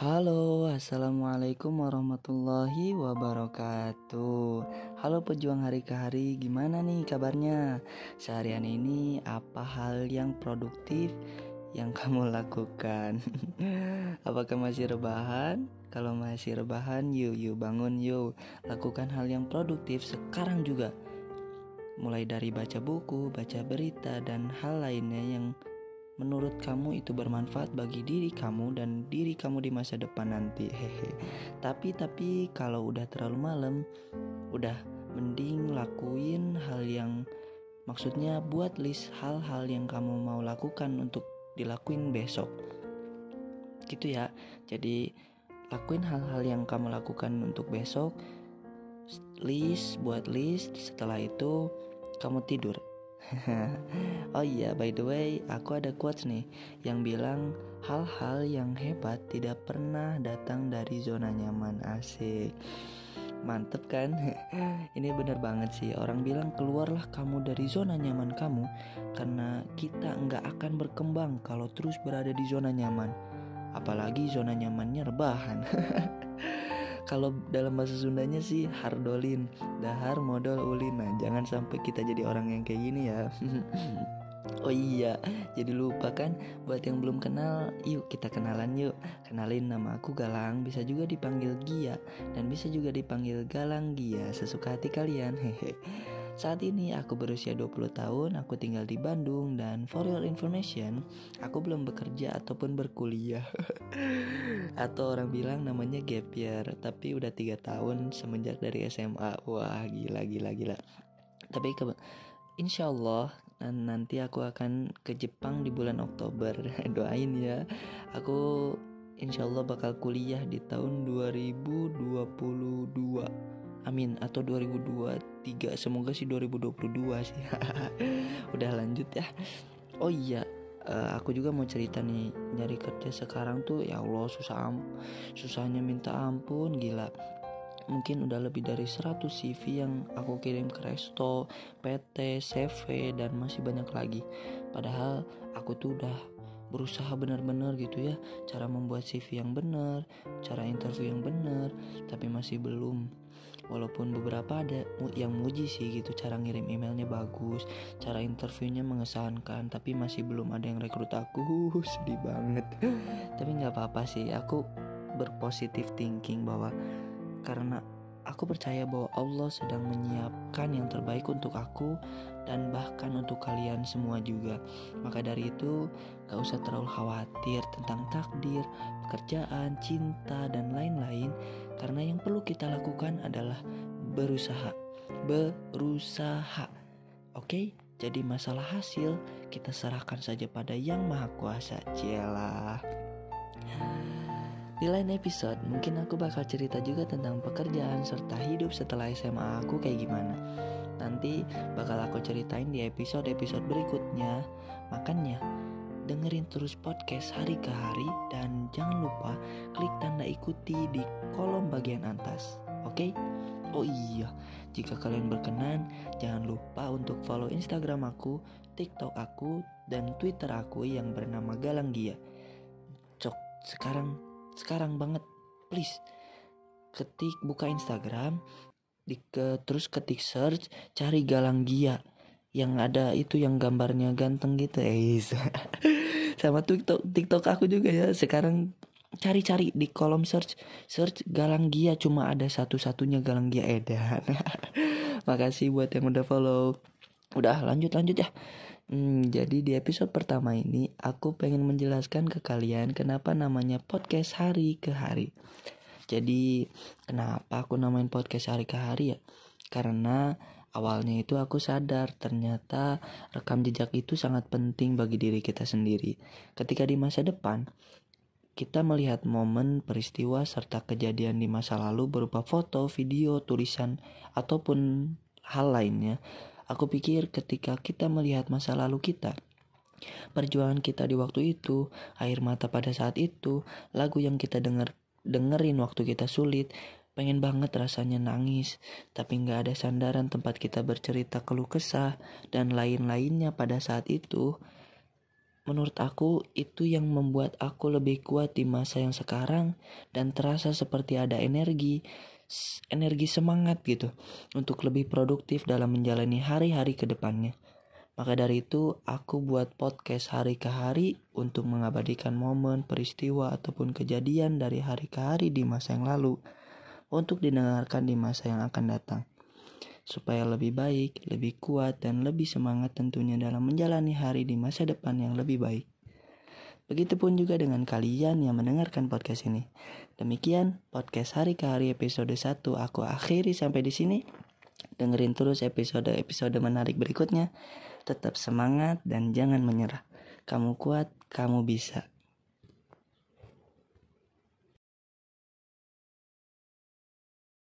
Halo, assalamualaikum warahmatullahi wabarakatuh. Halo pejuang hari ke hari, gimana nih kabarnya? Seharian ini apa hal yang produktif yang kamu lakukan? Apakah masih rebahan? Kalau masih rebahan, yuk yuk bangun yuk, lakukan hal yang produktif sekarang juga. Mulai dari baca buku, baca berita, dan hal lainnya yang menurut kamu itu bermanfaat bagi diri kamu dan diri kamu di masa depan nanti hehe. Tapi tapi kalau udah terlalu malam udah mending lakuin hal yang maksudnya buat list hal-hal yang kamu mau lakukan untuk dilakuin besok. Gitu ya. Jadi lakuin hal-hal yang kamu lakukan untuk besok list buat list setelah itu kamu tidur oh iya, by the way, aku ada quotes nih yang bilang hal-hal yang hebat tidak pernah datang dari zona nyaman asik. Mantep kan? Ini bener banget sih Orang bilang keluarlah kamu dari zona nyaman kamu Karena kita nggak akan berkembang kalau terus berada di zona nyaman Apalagi zona nyamannya rebahan kalau dalam bahasa Sundanya sih hardolin dahar modal ulin nah jangan sampai kita jadi orang yang kayak gini ya Oh iya, jadi lupa kan buat yang belum kenal, yuk kita kenalan yuk. Kenalin nama aku Galang, bisa juga dipanggil Gia dan bisa juga dipanggil Galang Gia, sesuka hati kalian. Hehe. Saat ini aku berusia 20 tahun, aku tinggal di Bandung dan for your information, aku belum bekerja ataupun berkuliah. Atau orang bilang namanya gap year, tapi udah tiga tahun semenjak dari SMA. Wah, gila gila gila. Tapi ke Insya Allah nanti aku akan ke Jepang di bulan Oktober. Doain ya. Aku insya Allah bakal kuliah di tahun 2022 amin atau 2023 semoga sih 2022 sih. Udah lanjut ya. Oh iya uh, aku juga mau cerita nih. Nyari kerja sekarang tuh ya Allah susah susahnya minta ampun gila. Mungkin udah lebih dari 100 CV yang aku kirim ke resto, PT, CV dan masih banyak lagi. Padahal aku tuh udah berusaha benar-benar gitu ya. Cara membuat CV yang benar, cara interview yang benar, tapi masih belum walaupun beberapa ada yang muji sih gitu cara ngirim emailnya bagus cara interviewnya mengesankan tapi masih belum ada yang rekrut aku. Sedih banget. Tapi nggak apa-apa sih aku berpositif thinking bahwa karena aku percaya bahwa Allah sedang menyiapkan yang terbaik untuk aku dan bahkan untuk kalian semua juga. Maka dari itu, gak usah terlalu khawatir tentang takdir, pekerjaan, cinta, dan lain-lain karena yang perlu kita lakukan adalah berusaha. Berusaha. Oke? Jadi masalah hasil kita serahkan saja pada Yang Maha Kuasa. Cialah. Di lain episode, mungkin aku bakal cerita juga tentang pekerjaan serta hidup setelah SMA aku kayak gimana. Nanti bakal aku ceritain di episode-episode berikutnya. Makanya, dengerin terus podcast hari ke hari dan jangan lupa klik tanda ikuti di kolom bagian atas. Oke? Okay? Oh iya, jika kalian berkenan, jangan lupa untuk follow Instagram aku, TikTok aku, dan Twitter aku yang bernama Galang Gia. Cok, sekarang, sekarang banget, please. Ketik buka Instagram, di ke, terus ketik search, cari Galang Gia yang ada itu yang gambarnya ganteng gitu eh sama TikTok TikTok aku juga ya. Sekarang cari-cari di kolom search search Galang Gia cuma ada satu-satunya Galang Gia Edan. Makasih buat yang udah follow. Udah lanjut lanjut ya hmm, jadi di episode pertama ini aku pengen menjelaskan ke kalian kenapa namanya podcast hari ke hari jadi kenapa aku namain podcast hari ke hari ya karena Awalnya itu aku sadar ternyata rekam jejak itu sangat penting bagi diri kita sendiri. Ketika di masa depan, kita melihat momen, peristiwa, serta kejadian di masa lalu berupa foto, video, tulisan, ataupun hal lainnya. Aku pikir ketika kita melihat masa lalu kita, perjuangan kita di waktu itu, air mata pada saat itu, lagu yang kita dengar dengerin waktu kita sulit, Pengen banget rasanya nangis, tapi nggak ada sandaran tempat kita bercerita keluh kesah dan lain-lainnya pada saat itu. menurut aku itu yang membuat aku lebih kuat di masa yang sekarang dan terasa seperti ada energi energi semangat gitu untuk lebih produktif dalam menjalani hari-hari ke depannya. Maka dari itu, aku buat podcast hari ke hari untuk mengabadikan momen, peristiwa, ataupun kejadian dari hari ke hari di masa yang lalu untuk didengarkan di masa yang akan datang. Supaya lebih baik, lebih kuat, dan lebih semangat tentunya dalam menjalani hari di masa depan yang lebih baik. Begitupun juga dengan kalian yang mendengarkan podcast ini. Demikian podcast hari ke hari episode 1 aku akhiri sampai di sini. Dengerin terus episode-episode menarik berikutnya. Tetap semangat dan jangan menyerah. Kamu kuat, kamu bisa.